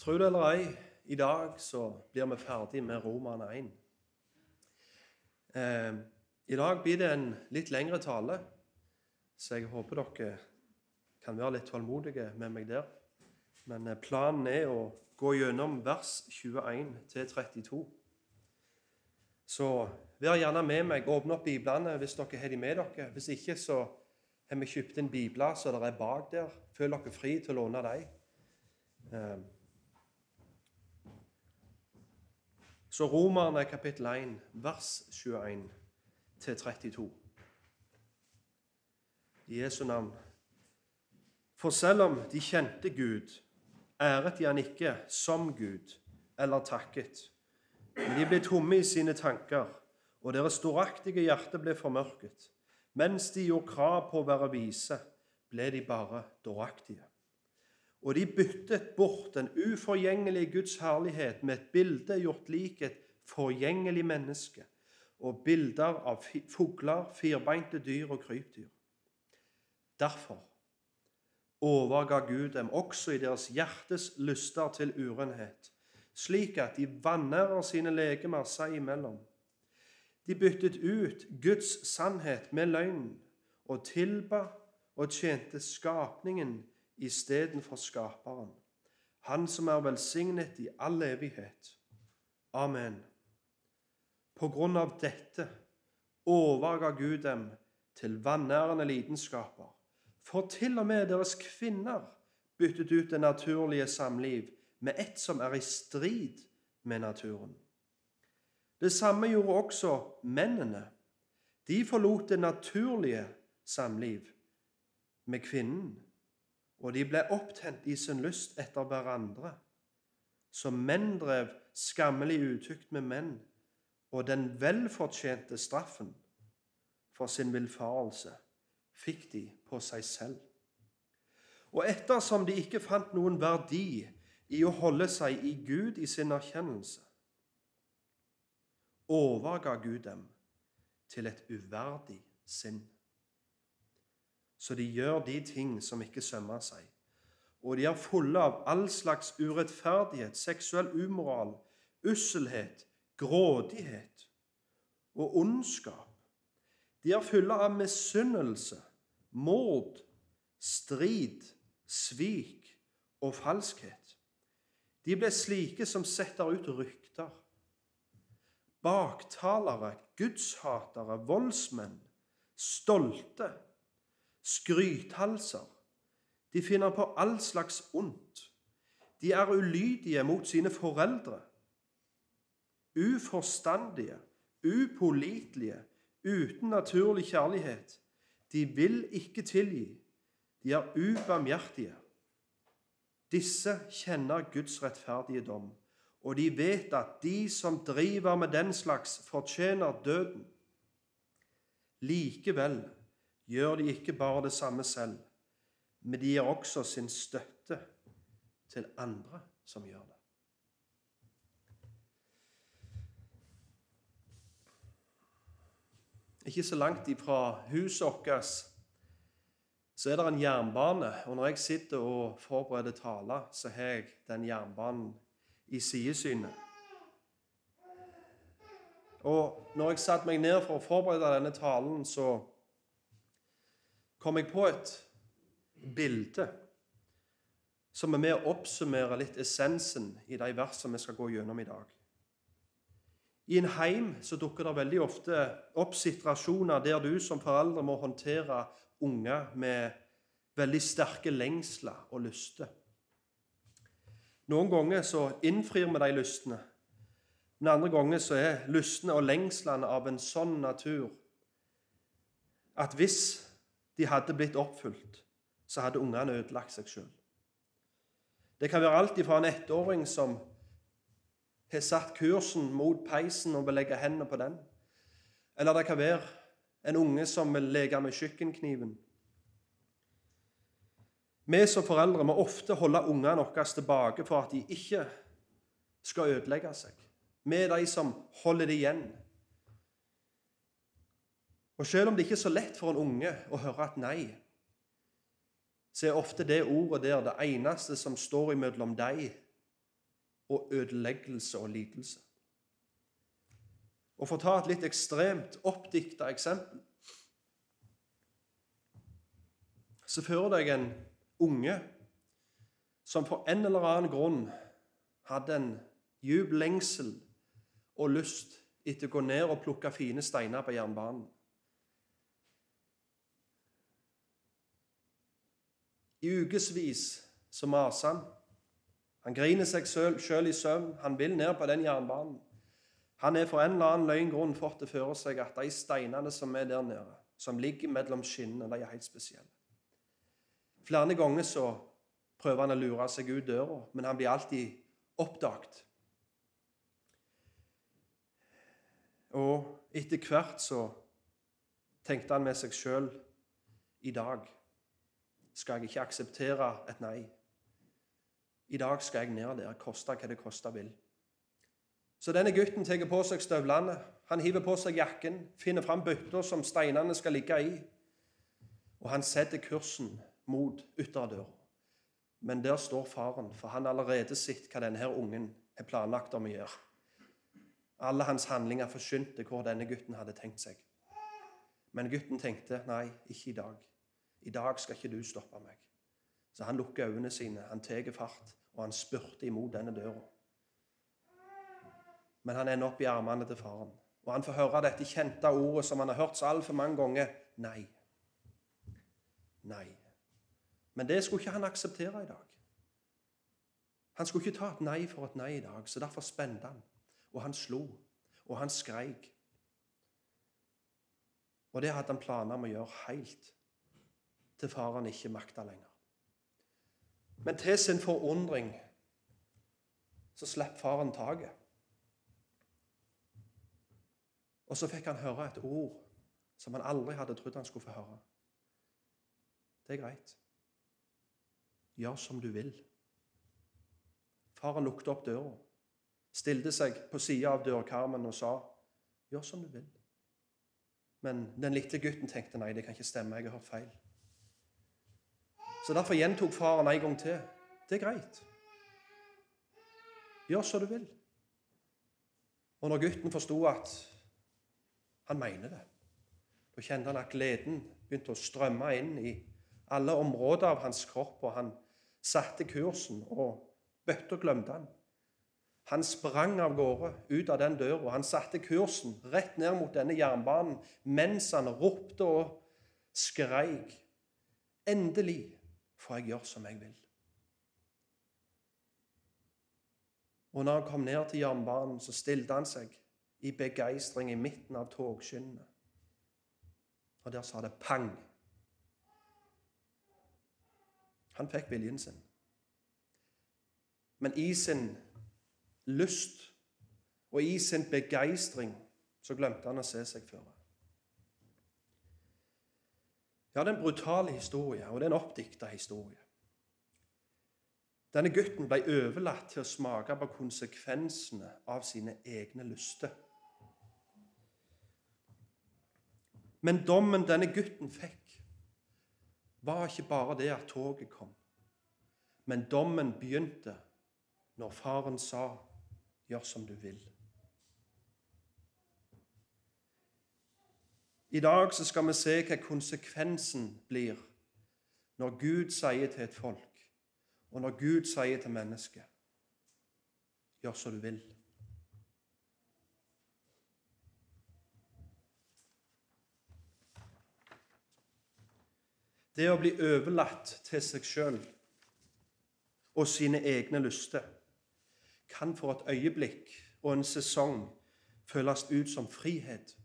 Tro det eller ei, i dag så blir vi ferdig med Roman 1. Eh, I dag blir det en litt lengre tale, så jeg håper dere kan være litt tålmodige med meg der. Men eh, planen er å gå gjennom vers 21 til 32. Så vær gjerne med meg. Åpne opp biblene hvis dere har de med dere. Hvis ikke, så har vi kjøpt inn bibler så det er bak der. Føl dere fri til å låne dem. Eh, Så Romerne kapittel 1, vers 21 til 32. I Jesu navn. For selv om de kjente Gud, æret de han ikke som Gud eller takket. Men de ble tomme i sine tanker, og deres storaktige hjerte ble formørket. Mens de gjorde krav på å være vise, ble de bare dåraktige. Og de byttet bort den uforgjengelige Guds herlighet med et bilde gjort lik et forgjengelig menneske, og bilder av fugler, firbeinte dyr og krypdyr. Derfor overga Gud dem også i deres hjertes lyster til urenhet, slik at de vanærer sine legemer seg imellom. De byttet ut Guds sannhet med løgn og tilba og tjente skapningen istedenfor Skaperen, Han som er velsignet i all evighet. Amen. På grunn av dette overga Gud dem til vanærende lidenskaper, for til og med deres kvinner byttet ut det naturlige samliv med et som er i strid med naturen. Det samme gjorde også mennene. De forlot det naturlige samliv med kvinnen og de ble opptent i sin lyst etter hverandre. Så menn drev skammelig utukt med menn, og den velfortjente straffen for sin villfarelse fikk de på seg selv. Og ettersom de ikke fant noen verdi i å holde seg i Gud i sin erkjennelse, overga Gud dem til et uverdig sinn. Så de gjør de ting som ikke sømmer seg. Og de er fulle av all slags urettferdighet, seksuell umoral, usselhet, grådighet og ondskap. De er fulle av misunnelse, mord, strid, svik og falskhet. De ble slike som setter ut rykter. Baktalere, gudshatere, voldsmenn, stolte skrythalser. De finner på all slags ondt. De er ulydige mot sine foreldre. Uforstandige, upålitelige, uten naturlig kjærlighet. De vil ikke tilgi. De er ubarmhjertige. Disse kjenner Guds rettferdige dom, og de vet at de som driver med den slags, fortjener døden. Likevel gjør de ikke bare det samme selv, men de gir også sin støtte til andre som gjør det. Ikke så langt ifra huset vårt så er det en jernbane. Og når jeg sitter og forbereder taler, så har jeg den jernbanen i sidesynet. Og når jeg satte meg ned for å forberede denne talen, så kom jeg på et bilde som er med å oppsummere litt essensen i de versene vi skal gå gjennom i dag. I en heim så dukker det veldig ofte opp situasjoner der du som foreldre må håndtere unger med veldig sterke lengsler og lyster. Noen ganger så innfrir vi de lystene, men andre ganger så er lystene og lengslene av en sånn natur at hvis de hadde blitt oppfylt, så hadde ungene ødelagt seg sjøl. Det kan være alt fra en ettåring som har satt kursen mot peisen og vil legge hendene på den, eller det kan være en unge som vil leke med kjøkkenkniven. Vi som foreldre må ofte holde ungene våre tilbake for at de ikke skal ødelegge seg. Vi er de som holder det igjen. Og selv om det ikke er så lett for en unge å høre et nei, så er ofte det ordet der det eneste som står imellom deg og ødeleggelse og lidelse. Og For å ta et litt ekstremt oppdikta eksempel Så fører deg en unge som for en eller annen grunn hadde en djup lengsel og lyst etter å gå ned og plukke fine steiner på jernbanen. I ukevis så maser han. Han griner seg sjøl i søvn. Han vil ned på den jernbanen. Han er for en eller annen løgngrunn fått det for seg at de steinene som er der nede, som ligger mellom skinnene, de er helt spesielle. Flere ganger så prøver han å lure seg ut døra, men han blir alltid oppdaget. Og etter hvert så tenkte han med seg sjøl i dag skal jeg ikke akseptere et nei. I dag skal jeg ned der, koste hva det koste vil. Så denne gutten tar på seg støvlene, han hiver på seg jakken, finner fram bøtta som steinene skal ligge i, og han setter kursen mot ytterdøra. Men der står faren, for han har allerede sett hva denne ungen har planlagt om å gjøre. Alle hans handlinger forsynte hvor denne gutten hadde tenkt seg. Men gutten tenkte nei, ikke i dag. I dag skal ikke du stoppe meg. Så han lukker øynene sine, han tar fart, og han spurter imot denne døra. Men han ender opp i armene til faren. Og han får høre dette kjente ordet som han har hørt så altfor mange ganger nei. Nei. Men det skulle ikke han akseptere i dag. Han skulle ikke ta et nei for et nei i dag, så derfor spente han. Og han slo. Og han skreik. Og det hadde han planer om å gjøre helt til faren ikke makta lenger. Men til sin forundring så slapp faren taket. Og så fikk han høre et ord som han aldri hadde trodd han skulle få høre. Det er greit. Gjør som du vil. Faren lukket opp døra, stilte seg på sida av dørkarmen og sa, 'Gjør som du vil.' Men den lille gutten tenkte, 'Nei, det kan ikke stemme. Jeg har hørt feil.' Så Derfor gjentok faren en gang til. Det er greit. Gjør som du vil. Og når gutten forsto at han mener det, da kjente han at gleden begynte å strømme inn i alle områder av hans kropp, og han satte kursen, og bøtta glemte han. Han sprang av gårde ut av den døra. Han satte kursen rett ned mot denne jernbanen mens han ropte og skreik. Endelig får jeg gjøre som jeg vil. Og når han kom ned til jernbanen, så stilte han seg i begeistring i midten av togskinnene. Og der sa det pang. Han fikk viljen sin. Men i sin lyst og i sin begeistring så glemte han å se seg føre. Ja, det er en brutal historie, og det er en oppdikta historie. Denne gutten ble overlatt til å smake på konsekvensene av sine egne lyster. Men dommen denne gutten fikk, var ikke bare det at toget kom. Men dommen begynte når faren sa 'gjør som du vil'. I dag så skal vi se hva konsekvensen blir når Gud sier til et folk, og når Gud sier til mennesket 'gjør som du vil'. Det å bli overlatt til seg sjøl og sine egne lyster kan for et øyeblikk og en sesong føles ut som frihet.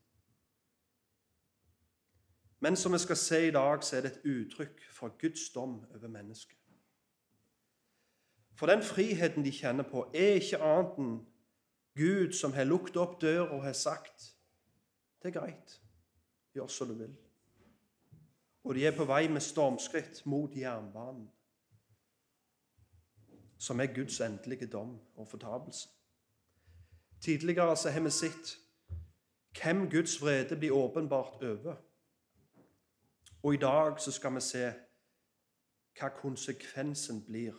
Men som vi skal se i dag, så er det et uttrykk for Guds dom over mennesket. For den friheten de kjenner på, er ikke annet enn Gud som har lukket opp døra og har sagt det er greit, gjør som du vil. Og de er på vei med stormskritt mot jernbanen, som er Guds endelige dom og fortapelse. Tidligere så har vi sett hvem Guds vrede blir åpenbart over. Og i dag så skal vi se hva konsekvensen blir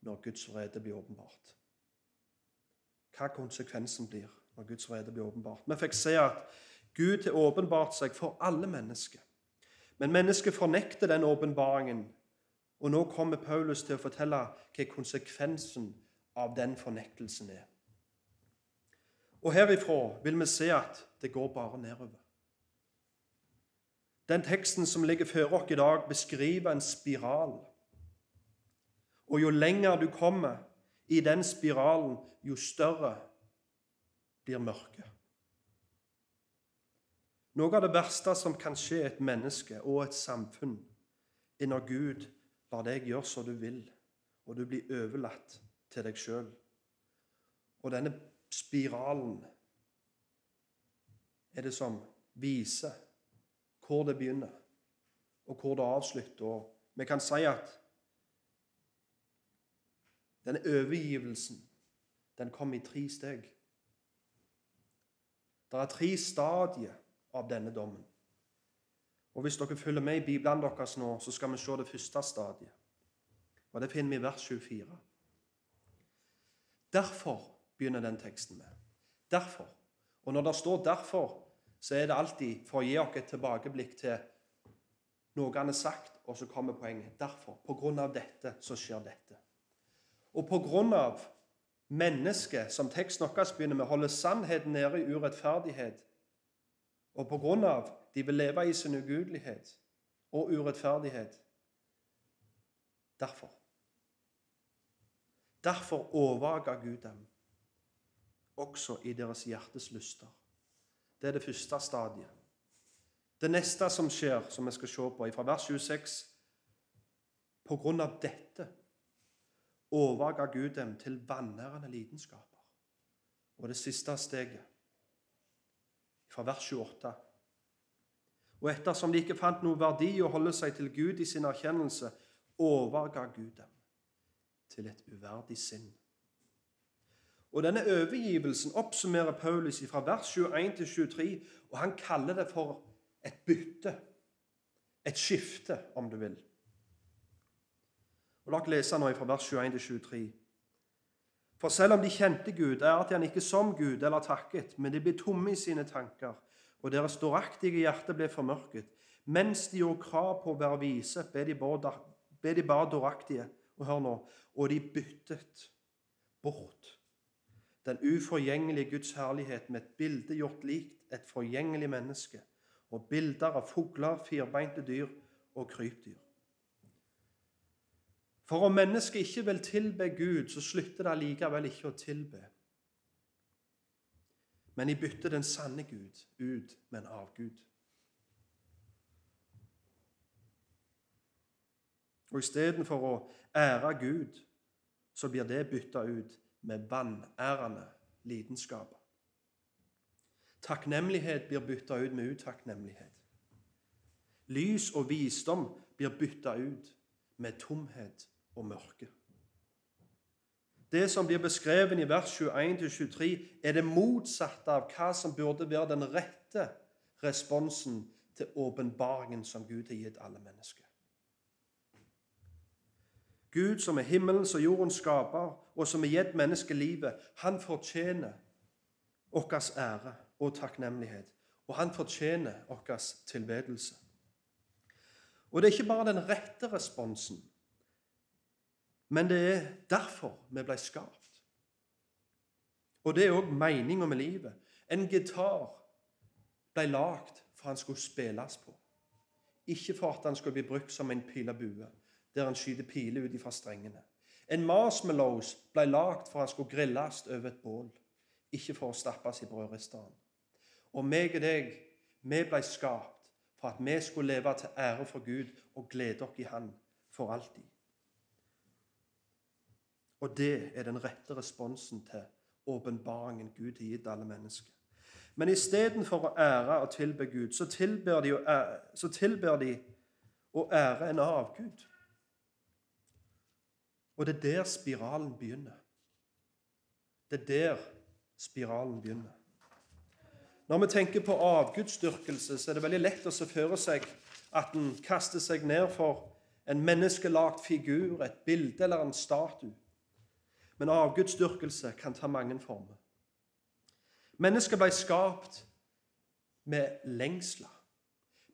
når Guds vrede blir åpenbart. hva konsekvensen blir når Guds vrede blir åpenbart. Vi fikk se at Gud har åpenbart seg for alle mennesker. Men mennesket fornekter den åpenbaringen, og nå kommer Paulus til å fortelle hva konsekvensen av den fornektelsen er. Og herifra vil vi se at det går bare nedover. Den teksten som ligger før oss i dag, beskriver en spiral. Og jo lenger du kommer i den spiralen, jo større blir mørket. Noe av det verste som kan skje et menneske og et samfunn, er når Gud lar deg gjøre som du vil, og du blir overlatt til deg sjøl. Og denne spiralen er det som viser hvor det begynner, og hvor det avslutter. Og vi kan si at denne overgivelsen den kom i tre steg. Det er tre stadier av denne dommen. Og Hvis dere følger med i Bibelen deres nå, så skal vi se det første stadiet. Og Det finner vi i vers 24. Derfor begynner den teksten med. Derfor. Og når det står 'derfor', så er det alltid for å gi oss et tilbakeblikk til noe han har sagt, og så kommer poenget. Derfor. På grunn av dette så skjer dette. Og på grunn av mennesket, som teksten vår begynner med, holder sannheten nede i urettferdighet, og på grunn av de vil leve i sin ugudelighet og urettferdighet Derfor. Derfor overga Gud dem, også i deres hjertes lyster. Det er det første stadiet. Det neste som skjer, som vi skal se på fra vers 26 På grunn av dette overga Gud dem til vanærende lidenskaper. Og det siste steget, fra vers 28 Og ettersom de ikke fant noe verdi å holde seg til Gud i sin erkjennelse, overga Gud dem til et uverdig sinn. Og Denne overgivelsen oppsummerer Paulus fra vers 21 til 23, og han kaller det for et bytte. Et skifte, om du vil. Og La oss lese nå fra vers 21 til 23. For selv om de kjente Gud, er at han ikke som Gud eller takket, men de ble tomme i sine tanker, og deres dåraktige hjerte ble formørket. Mens de gjorde krav på å være vise, ble de bare, ble de bare dåraktige. Og hør nå og de byttet bort den uforgjengelige Guds herlighet med et bilde gjort likt et forgjengelig menneske, og bilder av fugler, firbeinte dyr og krypdyr. For om mennesket ikke vil tilbe Gud, så slutter det allikevel ikke å tilbe. Men de bytter den sanne Gud ut med en avgud. Og istedenfor å ære Gud, så blir det bytta ut med vanærende lidenskap. Takknemlighet blir bytta ut med utakknemlighet. Lys og visdom blir bytta ut med tomhet og mørke. Det som blir beskrevet i vers 21-23, er det motsatte av hva som burde være den rette responsen til åpenbaringen som Gud har gitt alle mennesker. Gud som er himmelens og jordens skaper, og som har gitt mennesket livet, han fortjener vår ære og takknemlighet. Og han fortjener vår tilbedelse. Og det er ikke bare den rette responsen, men det er derfor vi ble skapt. Og det er òg meninga med livet. En gitar ble lagd for han skulle spilles på. Ikke for at han skulle bli brukt som en pil og bue der han skyter piler ut fra strengene. En marshmallows ble lagd for han skulle grilles over et bål, ikke for å stappes i brødristeren. Og meg og deg, vi ble skapt for at vi skulle leve til ære for Gud og glede oss i Han for alltid. Og det er den rette responsen til åpenbaringen Gud har gitt alle mennesker. Men istedenfor å ære og tilbe Gud, så tilber de å ære, tilber de å ære en avgud. Og det er der spiralen begynner. Det er der spiralen begynner. Når vi tenker på avgudsdyrkelse, så er det veldig lett å se for seg at en kaster seg ned for en menneskelagt figur, et bilde eller en statue. Men avgudsdyrkelse kan ta mange former. Mennesket ble skapt med lengsler.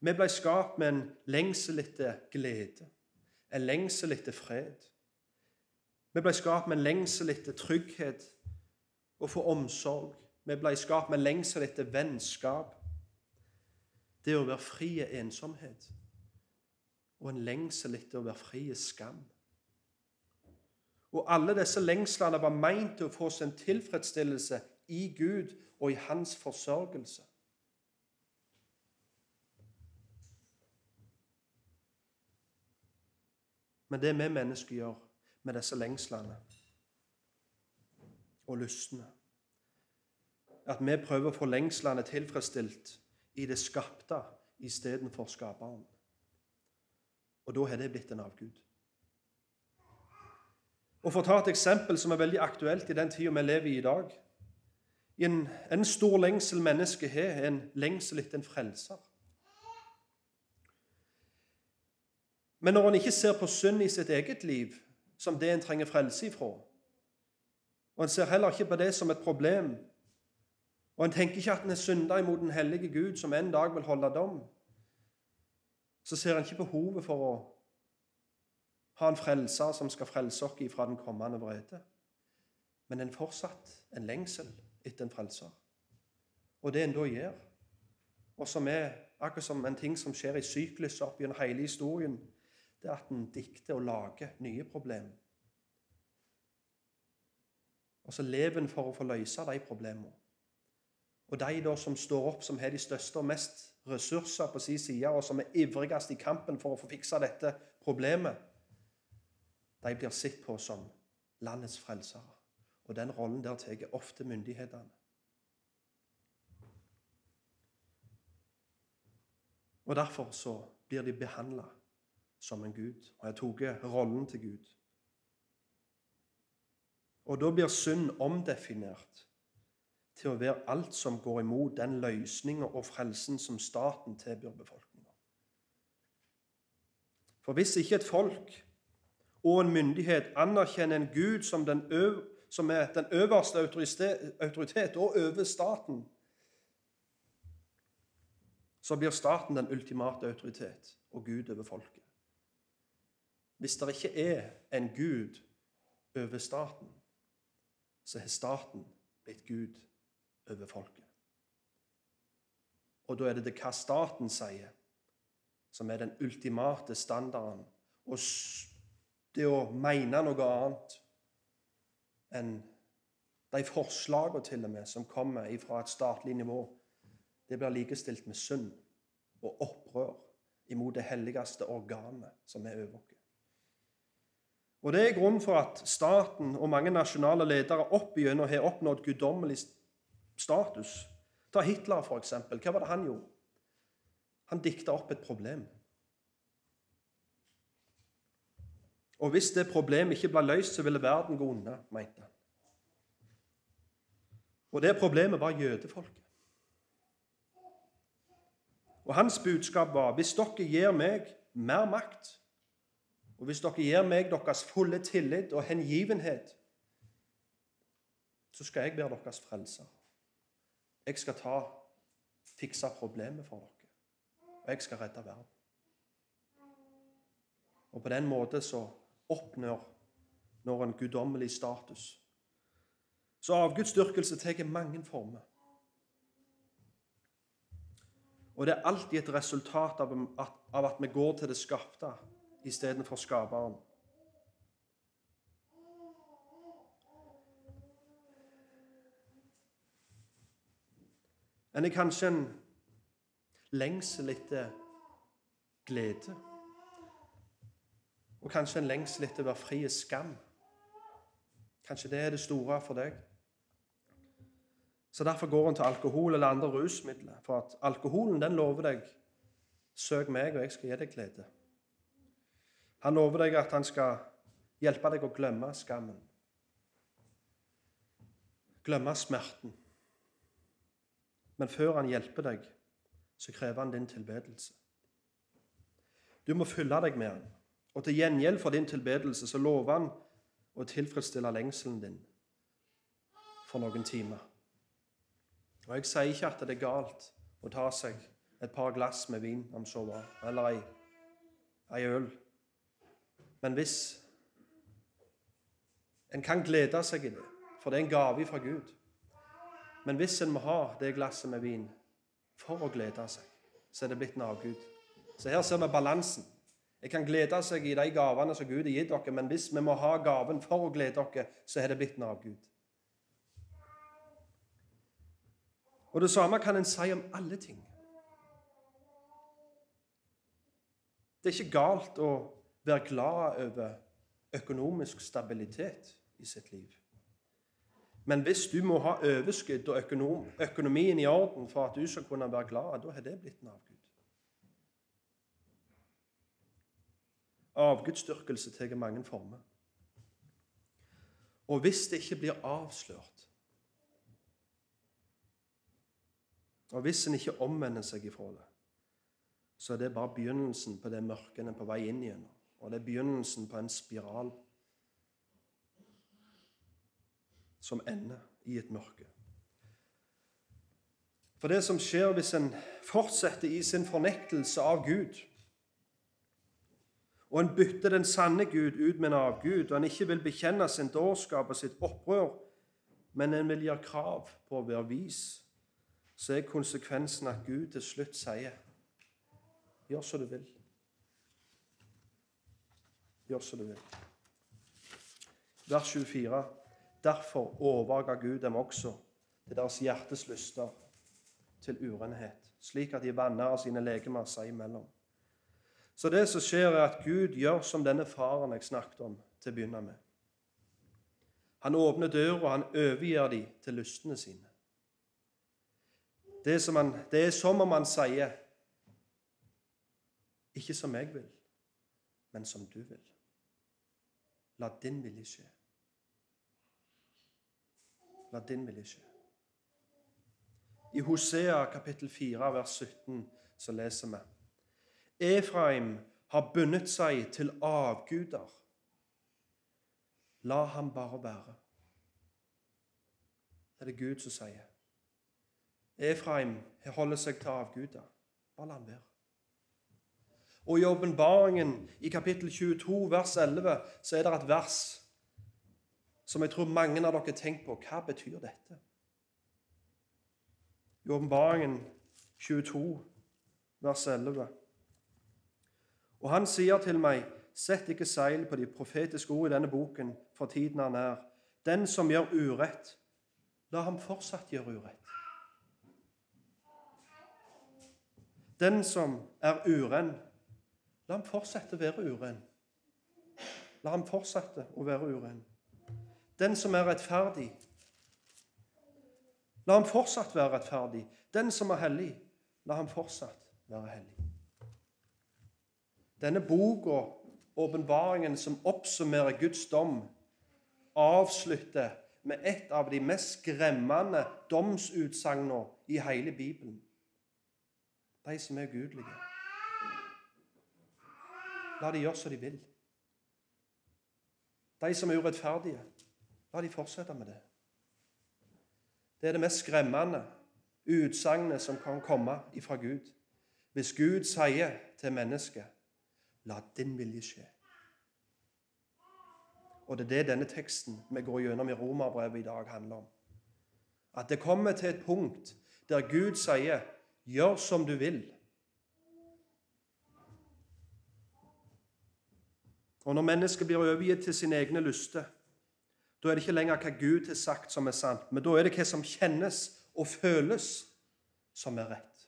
Vi ble skapt med en lengsel etter glede, en lengsel etter fred. Vi ble skapt med en lengsel etter trygghet og for omsorg. Vi ble skapt med lengsel etter vennskap. Det å være fri er ensomhet, og en lengsel etter å være fri er skam. Og alle disse lengslene var meint til å få sin tilfredsstillelse i Gud og i hans forsørgelse. Men det vi mennesker gjør med disse lengslene og lystene. at vi prøver å få lengslene tilfredsstilt i det skapte istedenfor skaperen. Og da har det blitt en avgud. Og For å ta et eksempel som er veldig aktuelt i den tida vi lever i i dag En, en stor lengsel mennesket har, er en lengsel etter en frelser. Men når en ikke ser på synd i sitt eget liv som det en trenger frelse ifra, og en ser heller ikke på det som et problem, og en tenker ikke at en er synder imot den hellige Gud som en dag vil holde dom, så ser en ikke behovet for å ha en frelser som skal frelse oss fra den kommende vrede. Men en fortsatt en lengsel etter en frelser. Og det en da gjør, og som er akkurat som en ting som skjer i syklus opp gjennom hele historien, det at en dikter og lager nye problemer. Og så lever en for å få løse de problemene. Og de da som står opp, som har de største og mest ressurser på sin side, og som er ivrigst i kampen for å få fiksa dette problemet, de blir sett på som landets frelsere. Og den rollen der tar ofte myndighetene. Og Derfor så blir de behandla som en gud og jeg tok rollen til Gud. Og da blir synd omdefinert til å være alt som går imot den løsninga og frelsen som staten tilbyr befolkninga. For hvis ikke et folk og en myndighet anerkjenner en Gud som, øv, som er den øverste autoritet og over staten, så blir staten den ultimate autoritet og Gud over folket. Hvis det ikke er en Gud over staten, så har staten blitt Gud over folket. Og da er det det hva staten sier, som er den ultimate standarden. Og det å mene noe annet enn de forslagene til og med som kommer fra et statlig nivå, det blir likestilt med synd og opprør imot det helligste organet som er over oss. Og Det er grunnen for at staten og mange nasjonale ledere opp igjennom har oppnådd guddommelig status. Ta Hitler, eksempel. Hva var det han gjorde? Han dikta opp et problem. Og hvis det problemet ikke ble løst, så ville verden gå unna, mente han. Og det problemet var jødefolket. Og hans budskap var hvis dere gir meg mer makt og hvis dere gir meg deres fulle tillit og hengivenhet, så skal jeg være deres frelser. Jeg skal ta, fikse problemet for dere, og jeg skal redde verden. Og på den måten så oppnår når en guddommelig status. Så avgudsdyrkelse tar mange former. Og det er alltid et resultat av at, vi går til det skapte istedenfor skaperen. En er kanskje en lengsel etter glede. Og kanskje en lengsel etter å være fri i skam. Kanskje det er det store for deg. Så Derfor går en til alkohol eller andre rusmidler. For at alkoholen den lover deg 'søk meg, og jeg skal gi deg glede'. Han lover deg at han skal hjelpe deg å glemme skammen. Glemme smerten. Men før han hjelper deg, så krever han din tilbedelse. Du må fylle deg med han. Og til gjengjeld for din tilbedelse så lover han å tilfredsstille lengselen din for noen timer. Og Jeg sier ikke at det er galt å ta seg et par glass med vin, om så var, eller ei, ei øl. Men hvis En kan glede seg i det, for det er en gave fra Gud. Men hvis en må ha det glasset med vin for å glede seg, så er det blitt en avgud. Så her ser vi balansen. Jeg kan glede seg i de gavene som Gud har gitt dere, men hvis vi må ha gaven for å glede dere, så er det blitt en avgud. Og Det samme kan en si om alle ting. Det er ikke galt å være glad over økonomisk stabilitet i sitt liv. Men hvis du må ha overskudd og økonom, økonomien i orden for at du skal kunne være glad, da har det blitt en avgud. Avgudsdyrkelse tar mange former. Og hvis det ikke blir avslørt, og hvis en ikke omvender seg ifra det, så er det bare begynnelsen på det mørket en er på vei inn igjen. Og det er begynnelsen på en spiral som ender i et mørke. For det som skjer hvis en fortsetter i sin fornektelse av Gud, og en bytter den sanne Gud ut med en avgud, og en ikke vil bekjenne sin dårskap og sitt opprør, men en vil gjøre krav på å være vis, så er konsekvensen at Gud til slutt sier Gjør som du vil. Gjør som du vil. Vers 24. Derfor overga Gud dem også til deres hjertes lyster, til urenhet, slik at de vanner sine legemer seg imellom. Så det som skjer, er at Gud gjør som denne faren jeg snakket om til å begynne med. Han åpner døra, og han overgir dem til lystene sine. Det han, det er som om han sier ikke som jeg vil, men som du vil. La din vilje skje. La din vilje skje. I Hosea kapittel 4 vers 17 så leser vi Efraim har bundet seg til avguder. La ham bare være. Det er det Gud som sier. Efraim holder seg til avguder. Bare la ham være. Og i åpenbaringen, i kapittel 22, vers 11, så er det et vers som jeg tror mange av dere tenkt på. Hva betyr dette? I åpenbaringen 22, vers 11. Og han sier til meg, sett ikke seil på de profetiske ord i denne boken, for tiden han er. Den som gjør urett, la ham fortsatt gjøre urett. Den som er urenn, La ham fortsette å være uren. La ham fortsette å være uren. Den som er rettferdig, la ham fortsatt være rettferdig. Den som er hellig, la ham fortsatt være hellig. Denne boka, åpenbaringen som oppsummerer Guds dom, avslutter med et av de mest skremmende domsutsagnene i hele Bibelen. De som er ugudelige. La de gjøre som de vil. De som er urettferdige, la de fortsette med det. Det er det mest skremmende utsagnet som kan komme ifra Gud. Hvis Gud sier til mennesket 'La din vilje skje'. Og det er det denne teksten vi går gjennom i Romerbrevet i dag, handler om. At det kommer til et punkt der Gud sier 'Gjør som du vil'. Og når mennesket blir overgitt til sine egne lyster, da er det ikke lenger hva Gud har sagt, som er sant, men da er det hva som kjennes og føles, som er rett.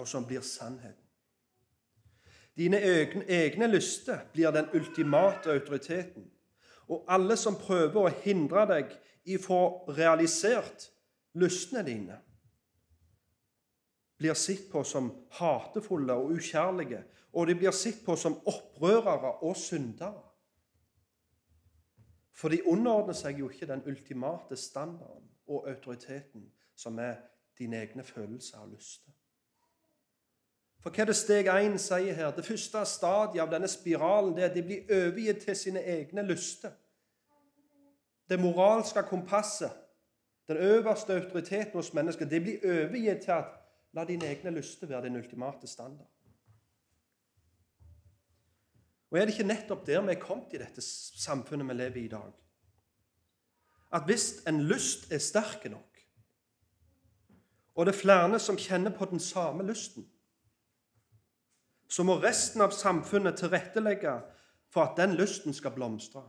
Og som blir sannheten. Dine egne, egne lyster blir den ultimate autoriteten. Og alle som prøver å hindre deg i å få realisert lystene dine, blir sett på som hatefulle og ukjærlige, og de blir sett på som opprørere og syndere. For de underordner seg jo ikke den ultimate standarden og autoriteten som er dine egne følelser og lyster. For hva er det steg 1 sier her? Det første stadiet av denne spiralen det er at de blir overgitt til sine egne lyster. det moralske kompasset, den øverste autoriteten hos mennesker, det blir overgitt til at la dine egne lyster være din ultimate standard. Og Er det ikke nettopp der vi er kommet i dette samfunnet vi lever i i dag? At hvis en lyst er sterk nok, og det er flere som kjenner på den samme lysten, så må resten av samfunnet tilrettelegge for at den lysten skal blomstre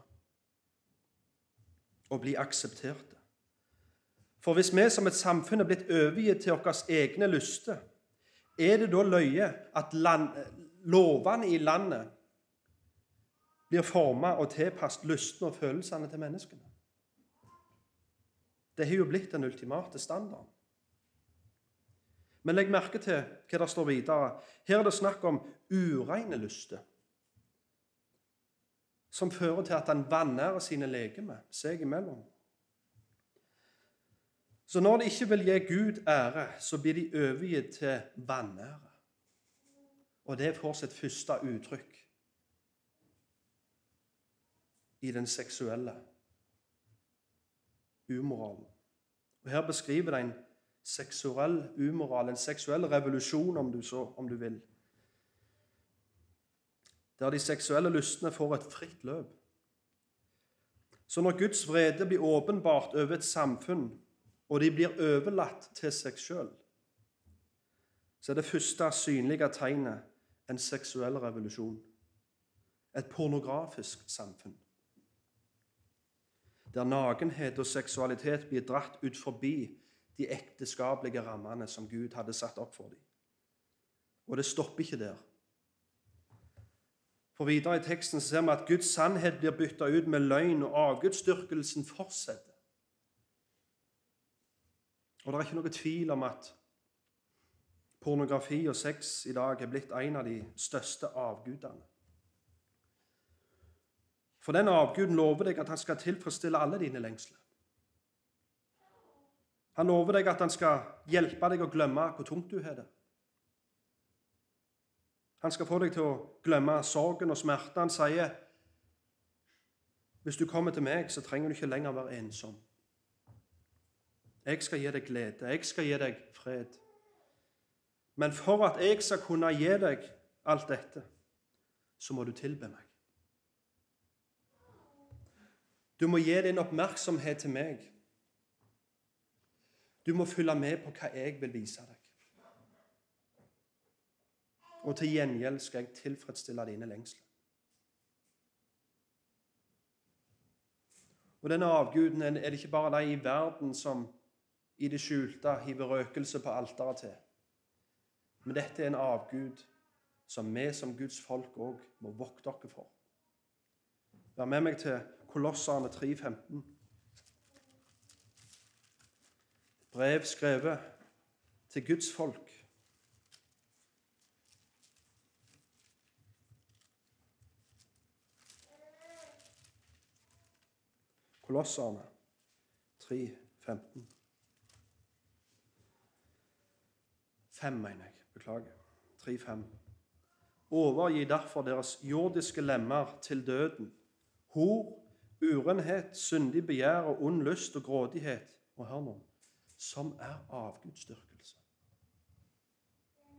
og bli akseptert. For hvis vi som et samfunn er blitt overgitt til våre egne lyster, er det da løye at land, lovene i landet blir formet og tilpasset lystene og følelsene til menneskene? Det har jo blitt den ultimate standarden. Men legg merke til hva det står videre. Her er det snakk om ureine lyster, som fører til at han vanærer sine legemer seg imellom. Så når de ikke vil gi Gud ære, så blir de overgitt til vanære. Og det får sitt første uttrykk i den seksuelle umoralen. Og Her beskriver det en seksuell umoral, en seksuell revolusjon, om du, så, om du vil. Der de seksuelle lystene får et fritt løp. Så når Guds vrede blir åpenbart over et samfunn, og de blir overlatt til seg sjøl, så er det første synlige tegnet en seksuell revolusjon. Et pornografisk samfunn. Der nakenhet og seksualitet blir dratt ut forbi de ekteskapelige rammene som Gud hadde satt opp for dem. Og det stopper ikke der. For videre i teksten ser vi at Guds sannhet blir bytta ut med løgn, og avgudsdyrkelsen fortsetter. Og det er ikke noe tvil om at pornografi og sex i dag er blitt en av de største avgudene. For den avguden lover deg at han skal tilfredsstille alle dine lengsler. Han lover deg at han skal hjelpe deg å glemme hvor tungt du har det. Han skal få deg til å glemme sorgen og smerten. Han sier, 'Hvis du kommer til meg, så trenger du ikke lenger være ensom.' 'Jeg skal gi deg glede. Jeg skal gi deg fred.' Men for at jeg skal kunne gi deg alt dette, så må du tilbe meg. Du må gi din oppmerksomhet til meg. Du må følge med på hva jeg vil vise deg. Og til gjengjeld skal jeg tilfredsstille dine lengsler. Og denne avguden er det ikke bare de i verden som i det skjulte hiver røkelse på alteret til. Men dette er en avgud som vi som Guds folk òg må vokte dere for. Vær med meg til Kolosserne 3,15. brev skrevet til Guds folk. Kolosserne 3, 15. 5, mener jeg. Beklager. 3, 5. Overgi derfor deres jordiske lemmer til døden. Hor, urenhet, syndig begjær og ond lyst og grådighet. Og hør nå som er avgudsdyrkelse.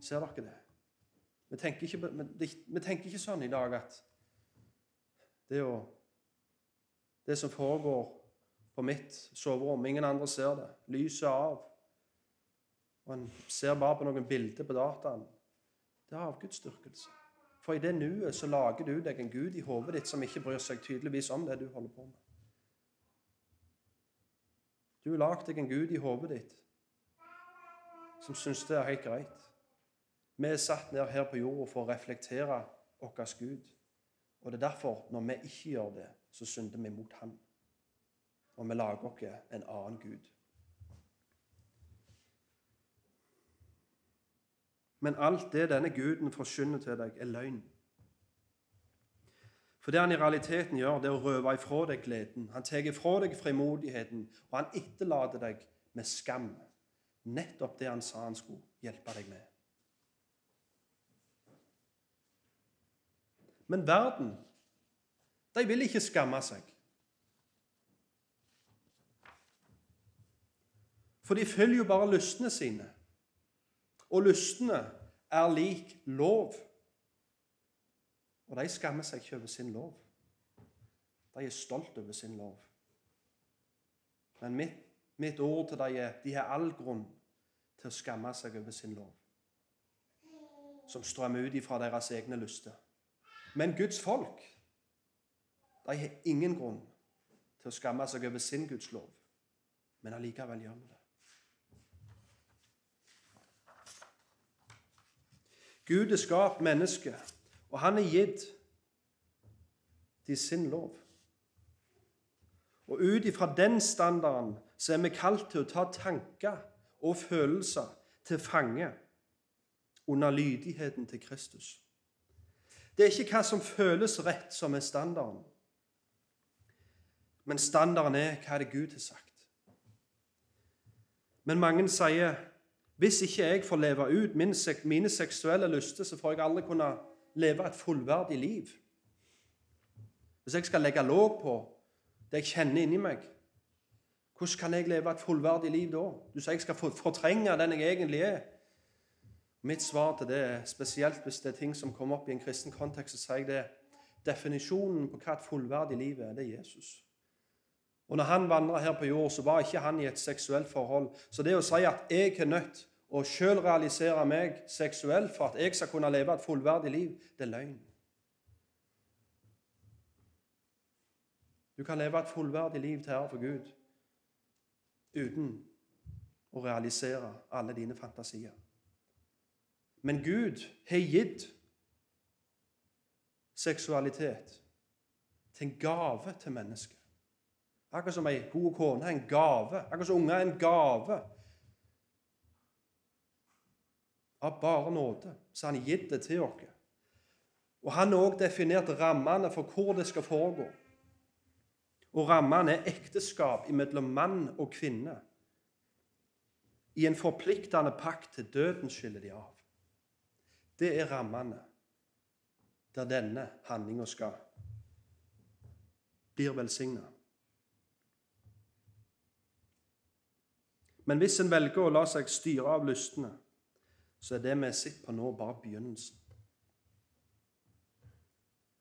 Ser dere det? Vi tenker, ikke, vi tenker ikke sånn i dag at det, å, det som foregår på mitt soverom Ingen andre ser det. Lyset er av. Og en ser bare på noen bilder på dataen. Det er avgudsdyrkelse. For i det nuet så lager du deg en gud i hodet ditt som ikke bryr seg tydeligvis om det du holder på med. Du har lagd deg en gud i hodet ditt som syns det er helt greit. Vi er satt ned her på jorda for å reflektere vår Gud. Og det er derfor, når vi ikke gjør det, så synder vi mot Han. Og vi lager oss en annen Gud. Men alt det denne guden forkynner til deg, er løgn. For det han i realiteten gjør, det er å røve ifra deg gleden. Han tar ifra deg frimodigheten, og han etterlater deg med skam. Nettopp det han sa han skulle hjelpe deg med. Men verden, de vil ikke skamme seg. For de følger jo bare lystene sine. Og lystene er lik lov. Og de skammer seg ikke over sin lov. De er stolt over sin lov. Men mitt, mitt ord til dem er de har all grunn til å skamme seg over sin lov, som strømmer ut ifra deres egne lyster. Men Guds folk de har ingen grunn til å skamme seg over sin Guds lov, men allikevel gjør vi det. Gud er skapt menneske, og han er gitt til sin lov. Og ut ifra den standarden så er vi kalt til å ta tanker og følelser til fange under lydigheten til Kristus. Det er ikke hva som føles rett, som er standarden. Men standarden er hva det Gud har sagt. Men mange sier hvis ikke jeg får leve ut mine seksuelle lyster, så får jeg aldri kunne leve et fullverdig liv. Hvis jeg skal legge låg på det jeg kjenner inni meg, hvordan kan jeg leve et fullverdig liv da? Du sier jeg skal fortrenge den jeg egentlig er. Mitt svar til det spesielt hvis det er ting som kommer opp i en kristen kontekst, så sier jeg det Definisjonen på hva et fullverdig liv er, det er Jesus. Og når han vandra her på jord, så var ikke han i et seksuelt forhold. Så det å si at jeg er nødt å sjøl realisere meg seksuelt for at jeg skal kunne leve et fullverdig liv, det er løgn. Du kan leve et fullverdig liv til ære for Gud uten å realisere alle dine fantasier. Men Gud har gitt seksualitet til en gave til mennesket. Akkurat som ei god kone er en gave. Akkurat som unger er en gave. Av bare nåde så han gitt det til oss. Og han har òg definert rammene for hvor det skal foregå. Og rammene er ekteskap mellom mann og kvinne. I en forpliktende pakt til døden skiller de av. Det er rammene der denne handlinga skal blir velsigna. Men hvis en velger å la seg styre av lystne, så er det vi sitter på nå, bare begynnelsen.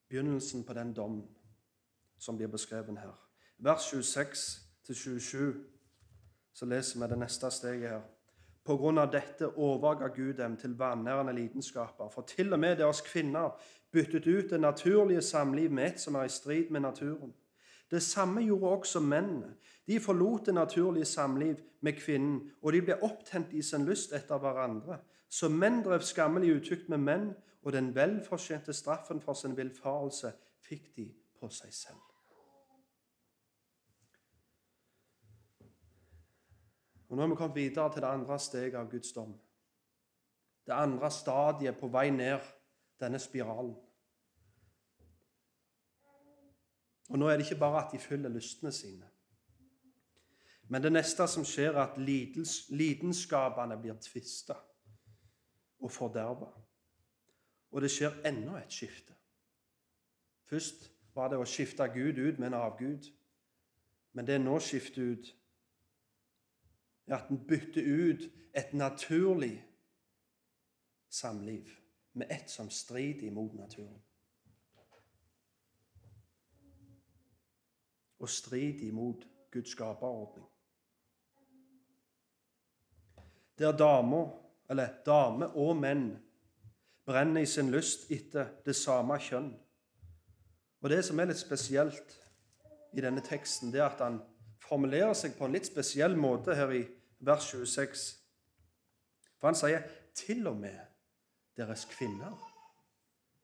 Begynnelsen på den dommen som blir beskrevet her. Vers 26-27, så leser vi det neste steget her. På grunn av dette overga Gud dem til vanærende lidenskaper. For til og med deres kvinner byttet ut det naturlige samliv med et som er i strid med naturen. Det samme gjorde også mennene. De forlot det naturlige samliv med kvinnen, og de ble opptent i sin lyst etter hverandre. Så menn drev skammelig utukt med menn, og den velfortjente straffen for sin villfarelse fikk de på seg selv. Og Nå er vi kommet videre til det andre steget av Guds dom. Det andre stadiet på vei ned denne spiralen. Og Nå er det ikke bare at de følger lystene sine. Men det neste som skjer, er at lidenskapene blir tvista og forderva. Og det skjer enda et skifte. Først var det å skifte Gud ut med en avgud. Men det er nå skifter ut er at en bytter ut et naturlig samliv med et som strider imot naturen. Og strid imot Guds skaperordning. Der damer, eller dame og menn, brenner i sin lyst etter det samme kjønn. Og Det som er litt spesielt i denne teksten, det er at han formulerer seg på en litt spesiell måte her i vers 26. For han sier 'til og med deres kvinner'.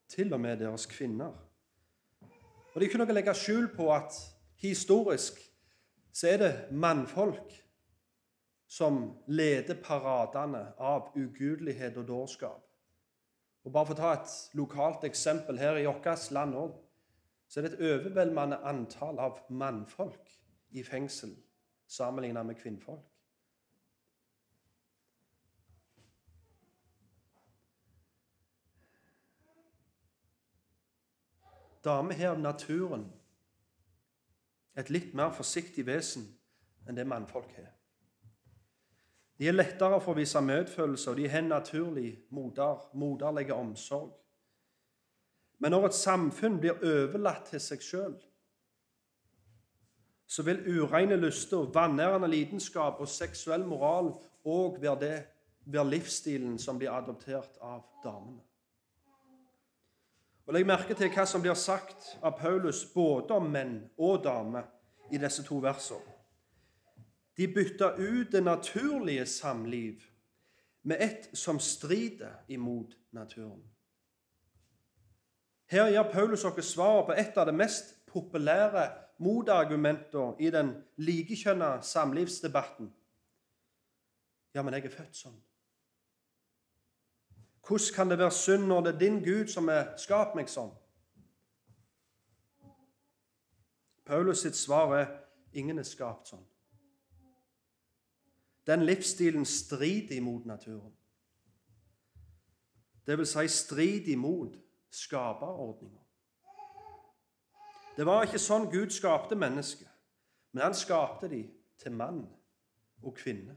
Til og med deres kvinner. Og Det er ikke noe å legge skjul på at historisk så er det mannfolk som leder paradene av ugudelighet og dårskap. Og Bare for å ta et lokalt eksempel her i vårt land òg, så er det et overveldende antall av mannfolk i fengsel sammenlignet med kvinnfolk. Damer av naturen et litt mer forsiktig vesen enn det mannfolk har. De er lettere for å vise medfølelse, og de har naturlig moder, moderlige omsorg. Men når et samfunn blir overlatt til seg sjøl, så vil ureine lyster, vanærende lidenskap og seksuell moral òg være, være livsstilen som blir adoptert av damene. Og Legg merke til hva som blir sagt av Paulus både om menn og damer i disse to versene. De bytta ut det naturlige samliv med et som strider imot naturen. Her gir Paulus oss svar på et av de mest populære motargumentene i den likekjønna samlivsdebatten. Ja, men jeg er født sånn. Hvordan kan det være synd når det er din Gud som har skapt meg sånn? Paulus sitt svar er ingen er skapt sånn. Den livsstilen strider imot naturen. Det vil si strider imot skaperordninga. Det var ikke sånn Gud skapte mennesket, men han skapte dem til mann og kvinne.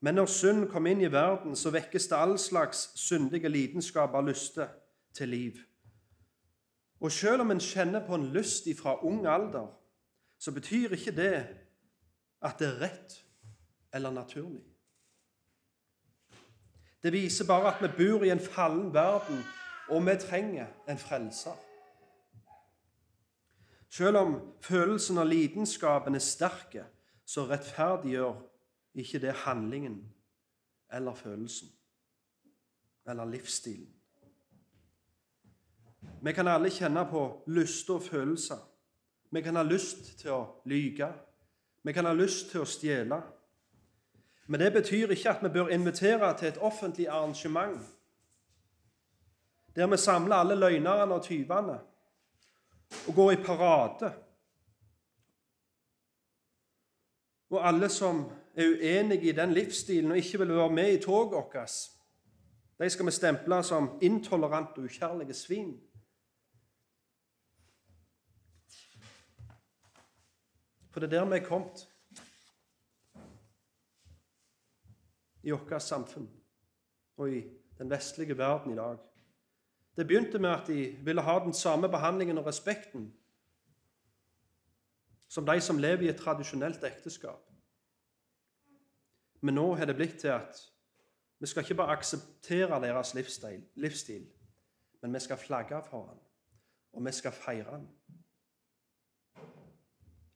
Men når synd kom inn i verden, så vekkes det all slags syndige lidenskaper og lyster til liv. Og selv om en kjenner på en lyst fra ung alder, så betyr ikke det at det er rett eller naturlig. Det viser bare at vi bor i en fallen verden, og vi trenger en frelser. Selv om følelsen av lidenskapen er sterke, så rettferdiggjør ikke det handlingen eller følelsen eller livsstilen. Vi kan alle kjenne på lyst og følelser. Vi kan ha lyst til å lyge. Vi kan ha lyst til å stjele. Men det betyr ikke at vi bør invitere til et offentlig arrangement der vi samler alle løgnerne og tyvene og går i parade. Og alle som er uenige i den livsstilen og ikke vil være med i toget vårt, de skal vi stemple som intolerante og ukjærlige svin. For det er der vi er kommet. i vårt samfunn og i den vestlige verden i dag. Det begynte med at de ville ha den samme behandlingen og respekten som de som lever i et tradisjonelt ekteskap. Men nå har det blitt til at vi skal ikke bare akseptere deres livsstil, livsstil men vi skal flagge for den, og vi skal feire den.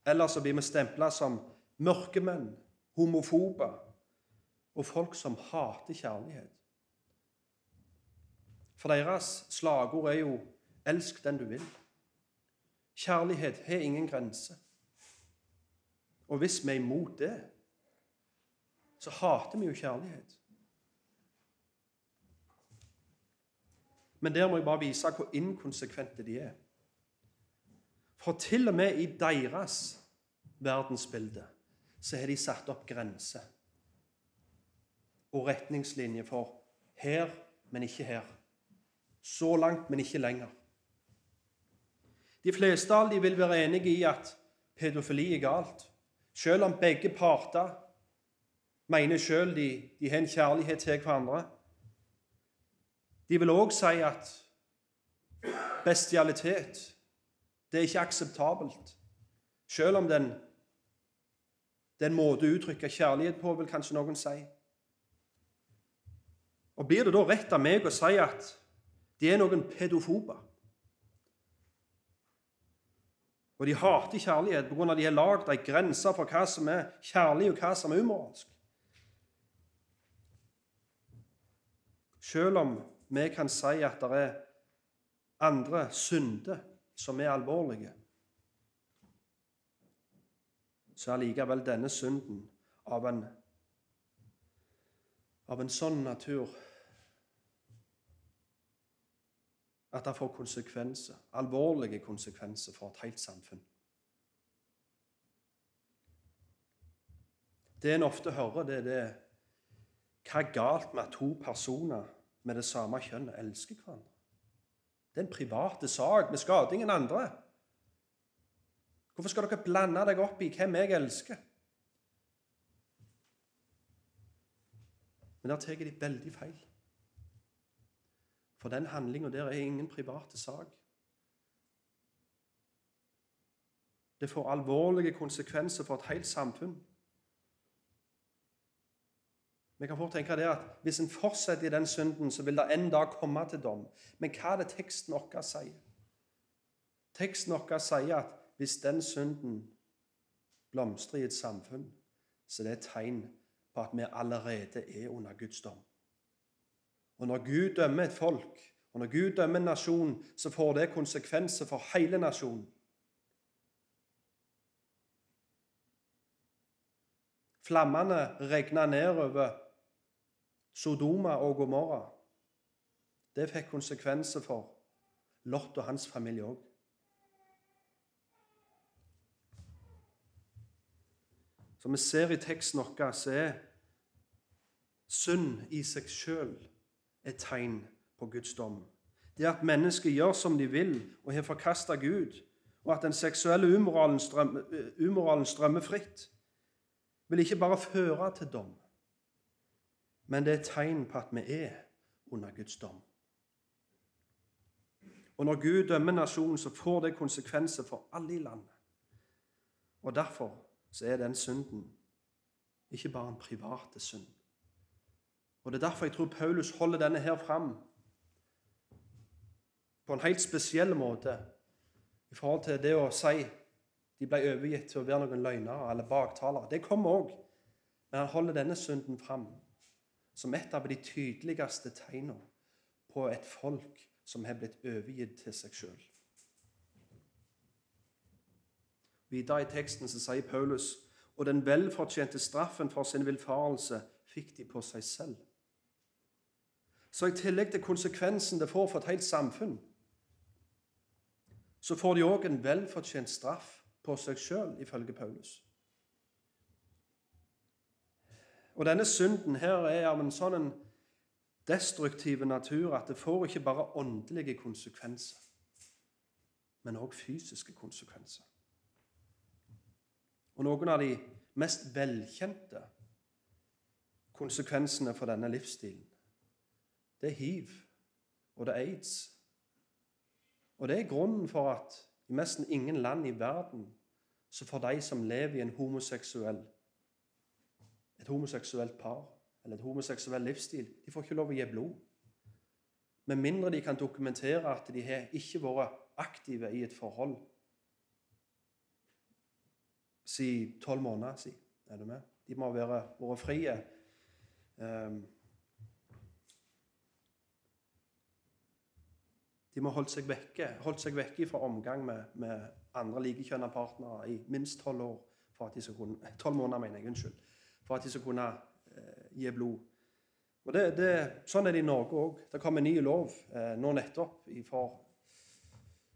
Ellers så blir vi stempla som mørkemenn, homofobe og folk som hater kjærlighet. For deres slagord er jo 'elsk den du vil'. Kjærlighet har ingen grense. Og hvis vi er imot det, så hater vi jo kjærlighet. Men der må jeg bare vise hvor inkonsekvente de er. For til og med i deres verdensbilde så har de satt opp grenser og retningslinjer for her, men ikke her. Så langt, men ikke lenger. De fleste av dem vil være enige i at pedofili er galt, selv om begge parter mener selv de, de har en kjærlighet til hverandre. De vil òg si at bestialitet det er ikke akseptabelt, selv om den, den måte å uttrykke kjærlighet på, vil kanskje noen si. Og Blir det da rett av meg å si at de er noen pedofober? Og de hater kjærlighet pga. de har lagd ei grense for hva som er kjærlig, og hva som er umoralsk. Selv om vi kan si at det er andre synder som er alvorlige, så er likevel denne synden av en, av en sånn natur at det får konsekvenser, alvorlige konsekvenser for et helt samfunn. Det en ofte hører, det er det Hva er galt med at to personer med det samme kjønnet elsker hverandre? Det er en private sak. Vi skader ingen andre. Hvorfor skal dere blande deg opp i hvem jeg elsker? Men der tar de veldig feil. For den handlinga der er ingen private sak. Det får alvorlige konsekvenser for et helt samfunn. Vi kan fort tenke det at Hvis en fortsetter i den synden, så vil det en dag komme til dom. Men hva er det teksten vår sier? Teksten vår sier at hvis den synden blomstrer i et samfunn, så det er et tegn på at vi allerede er under Guds dom. Og når Gud dømmer et folk, og når Gud dømmer en nasjon, så får det konsekvenser for hele nasjonen. Flammene regna nedover Sodoma og Gomorra. Det fikk konsekvenser for Lot og hans familie òg. Som vi ser i teksten vår, så er synd i seg sjøl et tegn på Guds dom. Det at mennesker gjør som de vil og har forkasta Gud, og at den seksuelle umoralen strømmer, umoralen strømmer fritt, vil ikke bare føre til dom, men det er tegn på at vi er under Guds dom. Og når Gud dømmer nasjonen, så får det konsekvenser for alle i landet. Og derfor så er den synden ikke bare en private synd. Og Det er derfor jeg tror Paulus holder denne her fram på en helt spesiell måte i forhold til det å si de ble overgitt til å være noen løgnere eller baktalere. Det kommer òg, men han holder denne synden fram som et av de tydeligste tegnene på et folk som har blitt overgitt til seg sjøl. Videre i teksten så sier Paulus og den velfortjente straffen for sin villfarelse fikk de på seg selv. Så i tillegg til konsekvensen det får for et helt samfunn, så får de òg en velfortjent straff på seg sjøl, ifølge Paulus. Og denne synden her er av en sånn destruktiv natur at det får ikke bare åndelige konsekvenser, men òg fysiske konsekvenser. Og noen av de mest velkjente konsekvensene for denne livsstilen, det er hiv, og det er aids. Og det er grunnen for at i nesten ingen land i verden så får de som lever i en homoseksuell et homoseksuelt par eller et homoseksuell livsstil, de får ikke lov å gi blod. Med mindre de kan dokumentere at de har ikke vært aktive i et forhold si tolv måneder siden. Er du med? De må være vært frie. Um, de må holdt seg vekke, holdt seg vekke fra omgang med, med andre likekjønna partnere i minst tolv år. For at de skal kunne, 12 måneder, mener jeg. Unnskyld. For at de skal kunne eh, gi blod. Og det, det, Sånn er det i Norge òg. Det kom en ny lov eh, nå nettopp for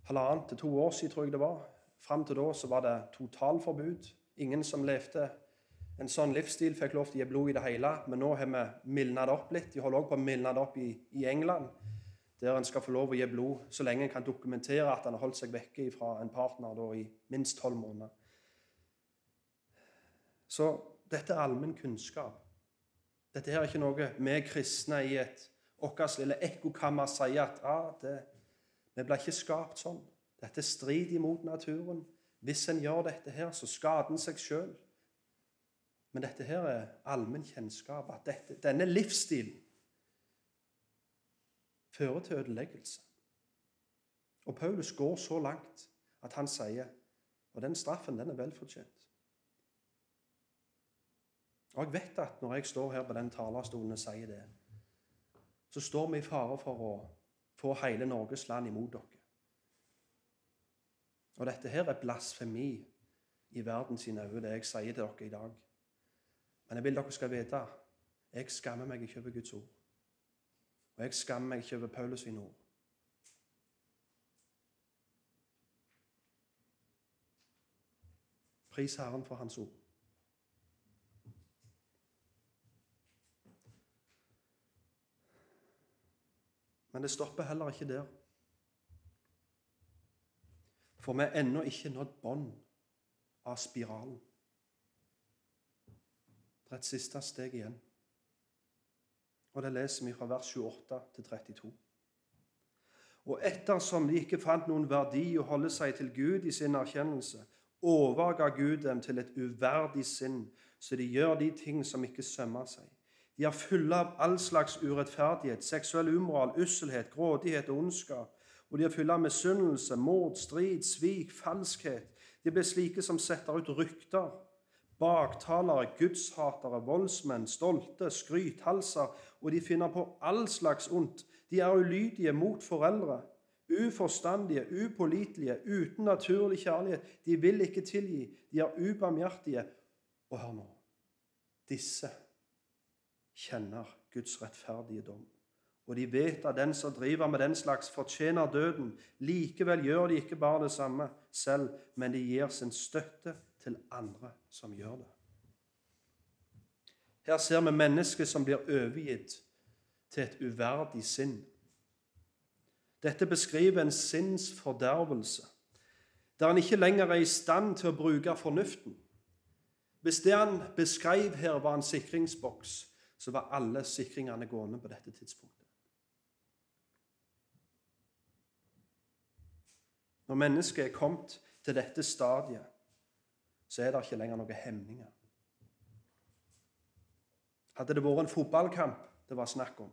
halvannet til to år siden, tror jeg det var, Fram til da så var det totalforbud. Ingen som levde en sånn livsstil, fikk lov til å gi blod i det hele. Men nå har vi mildna det opp litt. De holder også på å mildne det opp i, i, England, der en skal få lov å gi blod så lenge en kan dokumentere at en har holdt seg vekke fra en partner da, i minst tolv måneder. Så dette er allmenn kunnskap. Dette her er ikke noe vi kristne i et vårt lille ekkokammer sier at ah, det, vi ble ikke skapt sånn. Dette strider imot naturen. Hvis en gjør dette her, så skader en seg sjøl. Men dette her er allmenn kjennskap, at dette, denne livsstilen fører til ødeleggelse. Og Paulus går så langt at han sier og den straffen den er velfortjent. Og jeg vet at når jeg står her på den talerstolen og sier det, så står vi i fare for å få hele Norges land imot dere. Og dette her er blasfemi i verden sine øyne, det jeg sier til dere i dag. Men jeg vil dere skal vite jeg skammer meg ikke over Guds ord. Og jeg skammer meg ikke over Paulus sine ord. Pris Herren for Hans ord. Men det stopper heller ikke der. For vi er ennå ikke nådd bånd av spiralen. Det er et siste steg igjen. Og det leser vi fra vers 28 til 32. Og ettersom de ikke fant noen verdi å holde seg til Gud i sin erkjennelse, overga Gud dem til et uverdig sinn, så de gjør de ting som ikke sømmer seg. De er fulle av all slags urettferdighet, seksuell umoral, usselhet, grådighet og ondskap. Og de er fulle av misunnelse, mord, strid, svik, falskhet. De blir slike som setter ut rykter, baktalere, gudshatere, voldsmenn, stolte, skrythalser, og de finner på all slags ondt. De er ulydige mot foreldre, uforstandige, upålitelige, uten naturlig kjærlighet. De vil ikke tilgi, de er ubarmhjertige. Og hør nå disse kjenner Guds rettferdige dom. Og de vet at den som driver med den slags, fortjener døden. Likevel gjør de ikke bare det samme selv, men de gir sin støtte til andre som gjør det. Her ser vi mennesker som blir overgitt til et uverdig sinn. Dette beskriver en sinnsfordervelse, der en ikke lenger er i stand til å bruke fornuften. Hvis det han beskrev her, var en sikringsboks, så var alle sikringene gående på dette tidspunktet. Når mennesket er kommet til dette stadiet, så er det ikke lenger noen hemninger. Hadde det vært en fotballkamp det var snakk om,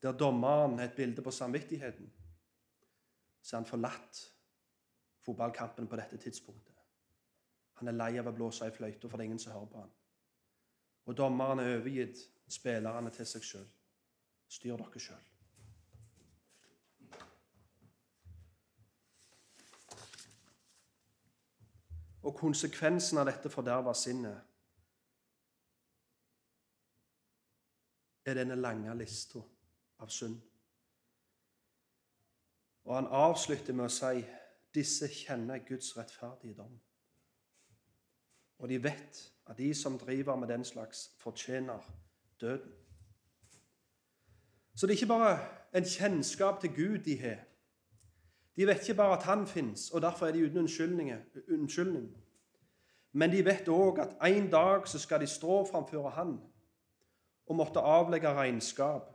der dommeren er et bilde på samvittigheten, så er han forlatt fotballkampen på dette tidspunktet. Han er lei av å blåse i fløyta, for det er ingen som hører på han. Og dommeren er overgitt spillerne til seg sjøl. Styr dere sjøl. Og konsekvensen av dette forderva sinnet er denne lange lista av synd. Og han avslutter med å si disse kjenner Guds rettferdige dom. Og de vet at de som driver med den slags, fortjener døden. Så det er ikke bare en kjennskap til Gud de har. De vet ikke bare at han fins, og derfor er de uten unnskyldning. Men de vet òg at en dag så skal de stå framfor han og måtte avlegge regnskap.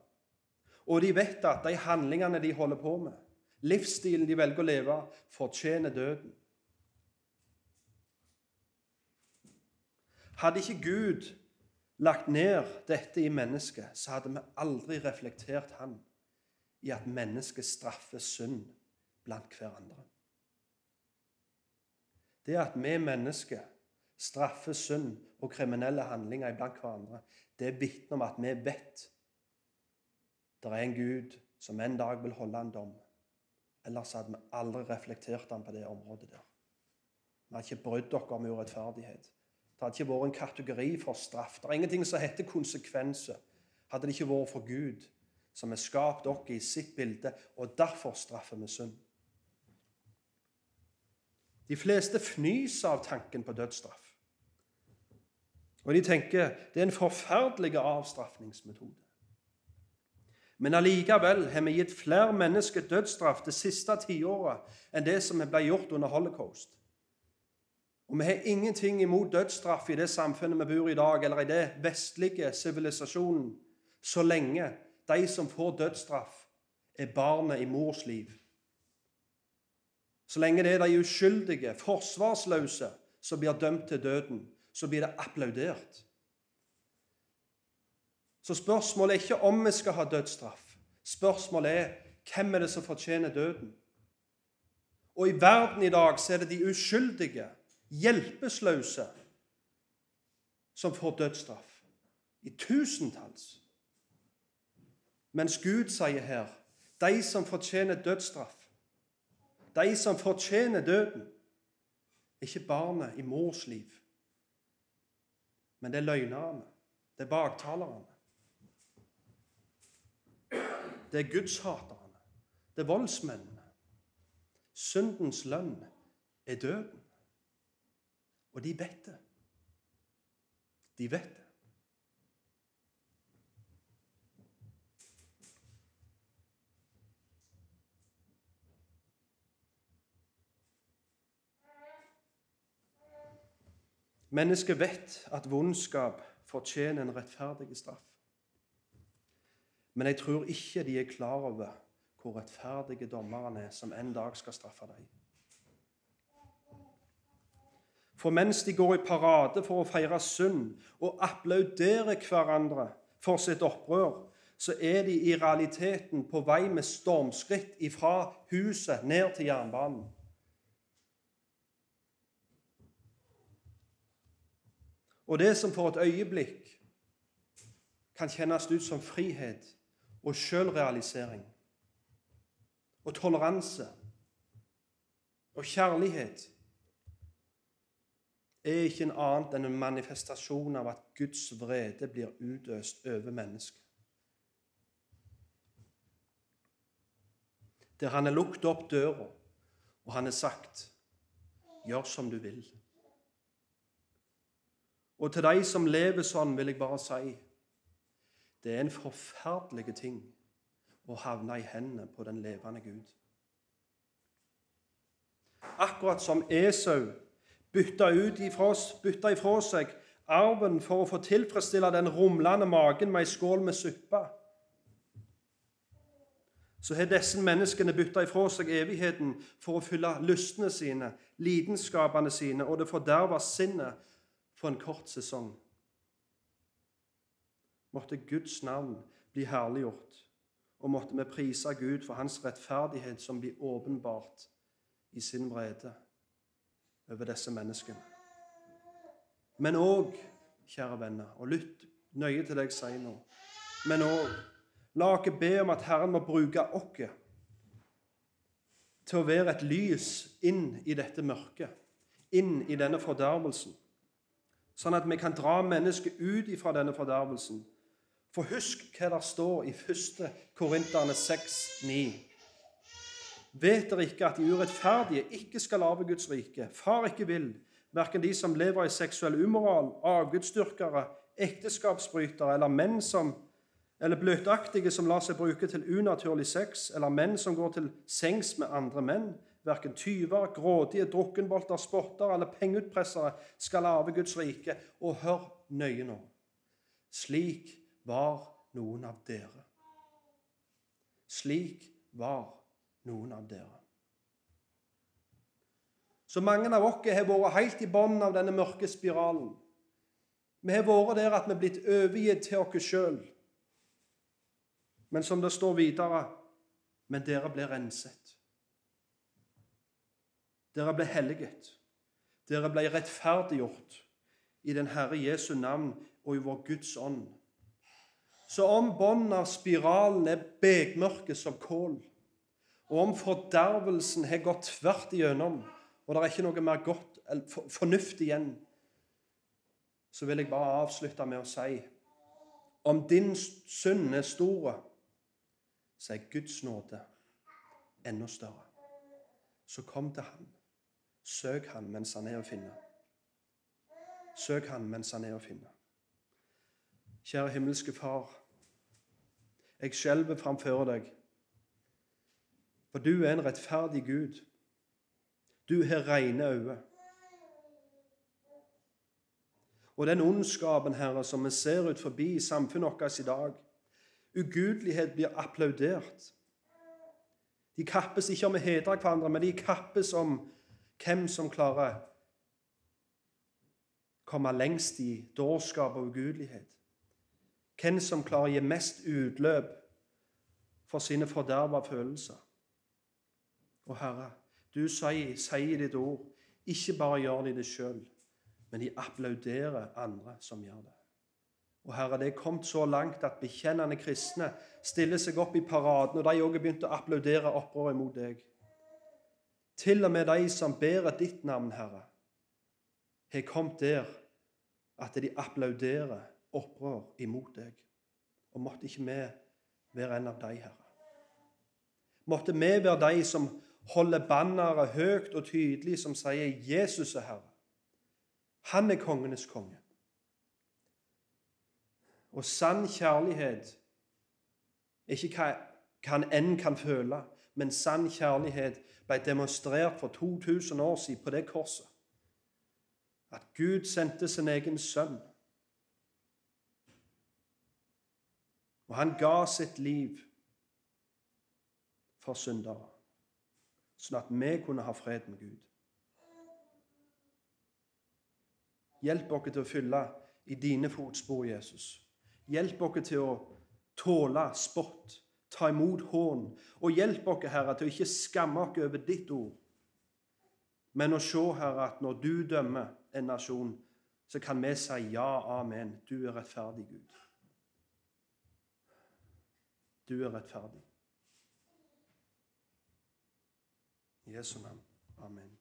Og de vet at de handlingene de holder på med, livsstilen de velger å leve, fortjener døden. Hadde ikke Gud lagt ned dette i mennesket, så hadde vi aldri reflektert han i at mennesket straffer synd blant hverandre. Det at vi mennesker straffer synd og kriminelle handlinger blant hverandre, det vitner om at vi vet det er en Gud som en dag vil holde en dom. Ellers hadde vi aldri reflektert han på det området der. Vi hadde ikke brydd dere om urettferdighet. Det hadde ikke vært en kategori for straff. Det er ingenting som heter konsekvenser. Hadde det ikke vært for Gud, som har skapt dere i sitt bilde, og derfor straffer vi synd. De fleste fnyser av tanken på dødsstraff. Og de tenker det er en forferdelig avstraffningsmetode. Men allikevel har vi gitt flere mennesker dødsstraff det siste tiåret enn det som ble gjort under holocaust. Og vi har ingenting imot dødsstraff i det samfunnet vi bor i i dag, eller i det vestlige sivilisasjonen, så lenge de som får dødsstraff, er barnet i mors liv. Så lenge det er de uskyldige, forsvarsløse, som blir dømt til døden, så blir det applaudert. Så spørsmålet er ikke om vi skal ha dødsstraff. Spørsmålet er hvem er det som fortjener døden? Og i verden i dag så er det de uskyldige, hjelpeløse, som får dødsstraff. I tusentalls. Mens Gud sier her de som fortjener dødsstraff, de som fortjener døden, ikke barnet i mors liv, men det er løgnerne, det er baktalerne. Det er gudshaterne, det er voldsmennene. Syndens lønn er døden. Og de vet det. De vet det. Mennesket vet at vondskap fortjener en rettferdig straff. Men jeg tror ikke de er klar over hvor rettferdige dommerne er, som en dag skal straffe dem. For mens de går i parade for å feire synd og applauderer hverandre for sitt opprør, så er de i realiteten på vei med stormskritt ifra huset ned til jernbanen. Og det som for et øyeblikk kan kjennes ut som frihet og sjølrealisering og toleranse og kjærlighet, er ikke en annet enn en manifestasjon av at Guds vrede blir utøst over mennesket. Der han har lukket opp døra, og han har sagt 'Gjør som du vil'. Og til de som lever sånn, vil jeg bare si det er en forferdelig ting å havne i hendene på den levende Gud. Akkurat som Esau bytta, ifra, bytta ifra seg arven for å få tilfredsstille den rumlende magen med ei skål med suppe, så har disse menneskene bytta ifra seg evigheten for å fylle lystene sine, lidenskapene sine og det forderva sinnet for en kort sesong. Måtte Guds navn bli herliggjort, og måtte vi prise Gud for hans rettferdighet som blir åpenbart i sin vrede over disse menneskene. Men òg, kjære venner, og lytt nøye til det jeg sier nå Men òg, la oss be om at Herren må bruke oss til å være et lys inn i dette mørket, inn i denne fordervelsen sånn at vi kan dra mennesket ut fra denne fordervelsen. For husk hva det står i 1. Korinterne 6, 9. Vet dere ikke at de urettferdige ikke skal arve Guds rike? Far ikke vil, verken de som lever i seksuell umoral, avgudsdyrkere, ekteskapsbrytere eller menn som eller bløtaktige som lar seg bruke til unaturlig sex, eller menn som går til sengs med andre menn, Verken tyver, grådige, drukkenbolter, spotter eller pengeutpressere skal arve Guds rike. Og hør nøye nå. Slik var noen av dere. Slik var noen av dere. Så mange av oss har vært helt i bunnen av denne mørke spiralen. Vi har vært der at vi er blitt overgitt til oss sjøl. Men som det står videre Men dere ble renset. Dere ble helliget. Dere ble rettferdiggjort i den Herre Jesu navn og i vår Guds ånd. Så om bånden av spiralen er bekmørke som kål, og om fordervelsen har gått tvert igjennom, og det er ikke noe mer godt eller fornuft igjen, så vil jeg bare avslutte med å si om din synd er stor, så er Guds nåde enda større. Så kom til Han. Søk han mens han er å finne. Søk han mens han er å finne. Kjære himmelske Far. Jeg skjelver framfor deg, for du er en rettferdig Gud. Du har rene øyne. Og den ondskapen, Herre, som vi ser ut forbi i samfunnet vårt i dag Ugudelighet blir applaudert. De kappes ikke om å hedre hverandre, men de kappes om hvem som klarer å komme lengst i dårskap og ugudelighet. Hvem som klarer å gi mest utløp for sine forderva følelser. Og Herre, du sier, sier ditt ord ikke bare gjør de det sjøl, men de applauderer andre som gjør det. Og Herre, Det er kommet så langt at bekjennende kristne stiller seg opp i paraden, og de òg har begynt å applaudere opprøret mot deg. Til og med de som bærer ditt navn, Herre, har kommet der at de applauderer opprør imot deg. Og måtte ikke vi være en av de, Herre. Måtte vi være de som holder banneret høyt og tydelig, som sier 'Jesus er Herre'. Han er kongenes konge. Og sann kjærlighet er ikke hva, han enn kan føle, men sann kjærlighet ble demonstrert for 2000 år siden på det korset. At Gud sendte sin egen sønn. Og han ga sitt liv for syndere, sånn at vi kunne ha fred med Gud. Hjelp oss til å fylle i dine fotspor, Jesus. Hjelp oss til å tåle spott, ta imot hån, og hjelp oss, Herre, til å ikke skamme oss over ditt ord, men å se, Herre, at når du dømmer en nasjon, så kan vi si ja, amen. Du er rettferdig, Gud. Du er rettferdig. I Jesu navn. Amen.